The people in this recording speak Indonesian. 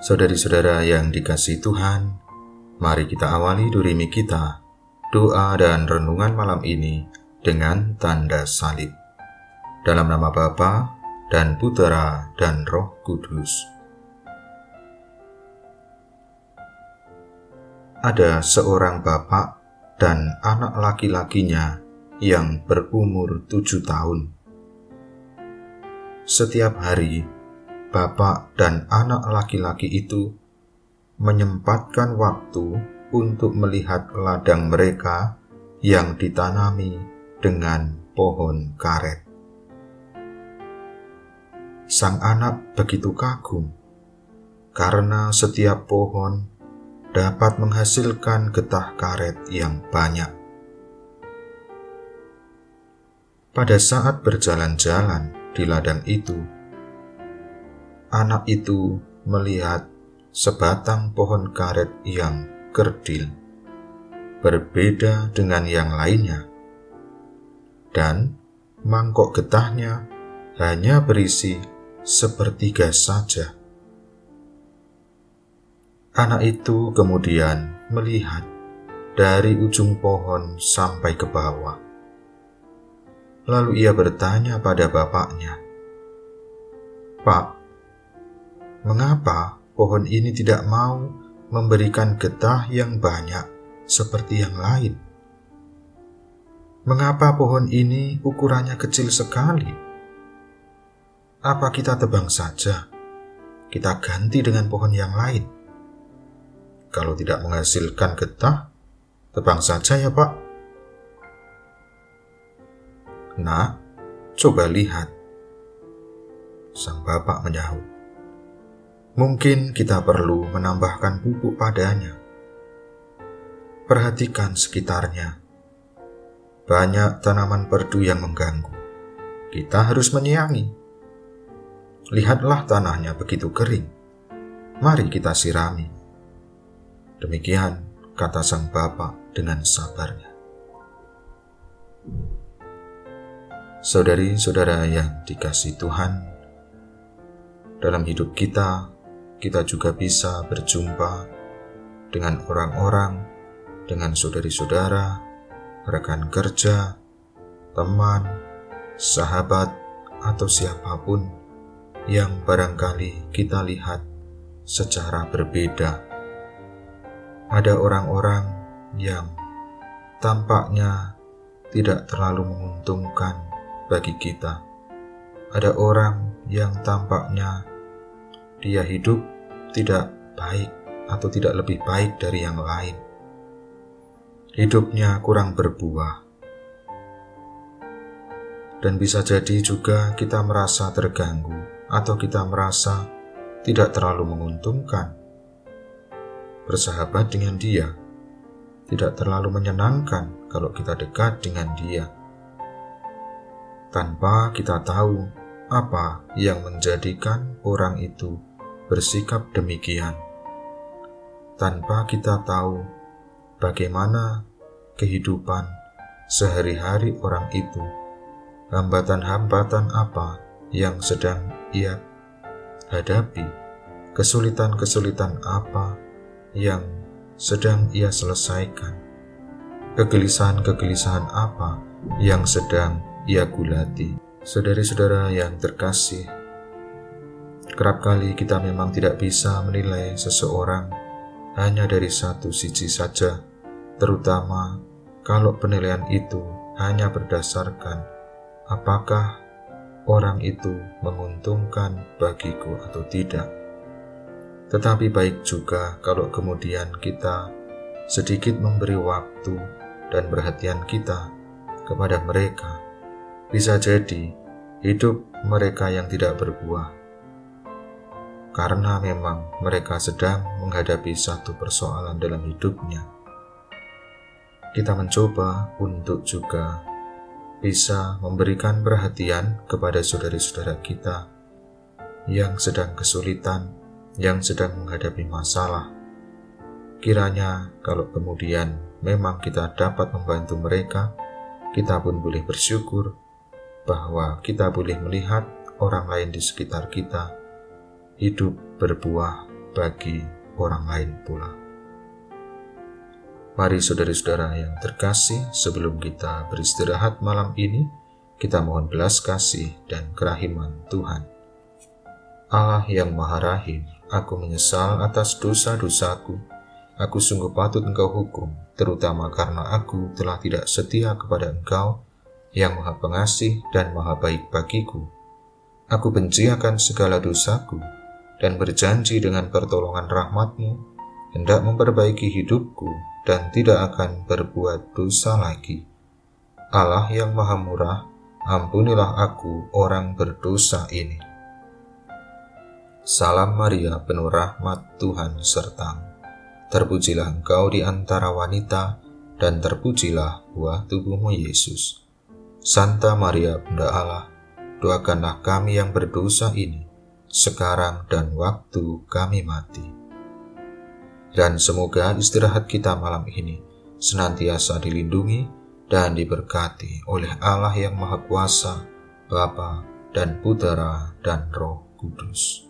Saudari-saudara yang dikasih Tuhan, mari kita awali durimi kita, doa dan renungan malam ini dengan tanda salib. Dalam nama Bapa dan Putera dan Roh Kudus. Ada seorang bapak dan anak laki-lakinya yang berumur tujuh tahun. Setiap hari, bapak dan anak laki-laki itu menyempatkan waktu untuk melihat ladang mereka yang ditanami dengan pohon karet. Sang anak begitu kagum karena setiap pohon dapat menghasilkan getah karet yang banyak. Pada saat berjalan-jalan di ladang itu, anak itu melihat sebatang pohon karet yang kerdil, berbeda dengan yang lainnya, dan mangkok getahnya hanya berisi sepertiga saja. Anak itu kemudian melihat dari ujung pohon sampai ke bawah. Lalu ia bertanya pada bapaknya, "Pak, mengapa pohon ini tidak mau memberikan getah yang banyak seperti yang lain? Mengapa pohon ini ukurannya kecil sekali? Apa kita tebang saja? Kita ganti dengan pohon yang lain. Kalau tidak menghasilkan getah, tebang saja ya, Pak. Nah, coba lihat. Sang bapak menyahut. Mungkin kita perlu menambahkan pupuk padanya. Perhatikan sekitarnya. Banyak tanaman perdu yang mengganggu. Kita harus menyiangi. Lihatlah tanahnya begitu kering. Mari kita sirami. Demikian kata sang bapak dengan sabarnya. Saudari-saudara yang dikasih Tuhan, dalam hidup kita kita juga bisa berjumpa dengan orang-orang, dengan saudari-saudara, rekan kerja, teman, sahabat, atau siapa pun yang barangkali kita lihat secara berbeda. Ada orang-orang yang tampaknya tidak terlalu menguntungkan bagi kita. Ada orang yang tampaknya dia hidup tidak baik atau tidak lebih baik dari yang lain. Hidupnya kurang berbuah. Dan bisa jadi juga kita merasa terganggu atau kita merasa tidak terlalu menguntungkan. Bersahabat dengan dia tidak terlalu menyenangkan kalau kita dekat dengan dia. Tanpa kita tahu apa yang menjadikan orang itu bersikap demikian tanpa kita tahu bagaimana kehidupan sehari-hari orang itu, hambatan-hambatan apa yang sedang ia hadapi, kesulitan-kesulitan apa yang sedang ia selesaikan, kegelisahan-kegelisahan apa yang sedang ia gulati. Saudari-saudara yang terkasih, Kerap kali kita memang tidak bisa menilai seseorang hanya dari satu sisi saja, terutama kalau penilaian itu hanya berdasarkan apakah orang itu menguntungkan bagiku atau tidak. Tetapi baik juga kalau kemudian kita sedikit memberi waktu dan perhatian kita kepada mereka. Bisa jadi hidup mereka yang tidak berbuah karena memang mereka sedang menghadapi satu persoalan dalam hidupnya. Kita mencoba untuk juga bisa memberikan perhatian kepada saudari-saudara kita yang sedang kesulitan, yang sedang menghadapi masalah. Kiranya, kalau kemudian memang kita dapat membantu mereka, kita pun boleh bersyukur bahwa kita boleh melihat orang lain di sekitar kita hidup berbuah bagi orang lain pula. Mari saudara-saudara yang terkasih, sebelum kita beristirahat malam ini, kita mohon belas kasih dan kerahiman Tuhan. Allah yang maha rahim, aku menyesal atas dosa-dosaku. Aku sungguh patut engkau hukum, terutama karena aku telah tidak setia kepada engkau yang maha pengasih dan maha baik bagiku. Aku benci akan segala dosaku dan berjanji dengan pertolongan rahmatmu hendak memperbaiki hidupku dan tidak akan berbuat dosa lagi. Allah yang Maha Murah, ampunilah aku orang berdosa ini. Salam Maria, penuh rahmat Tuhan sertamu. Terpujilah engkau di antara wanita, dan terpujilah buah tubuhmu Yesus. Santa Maria, Bunda Allah, doakanlah kami yang berdosa ini, sekarang dan waktu kami mati dan semoga istirahat kita malam ini senantiasa dilindungi dan diberkati oleh Allah yang Maha Kuasa, Bapa dan Putera dan Roh Kudus.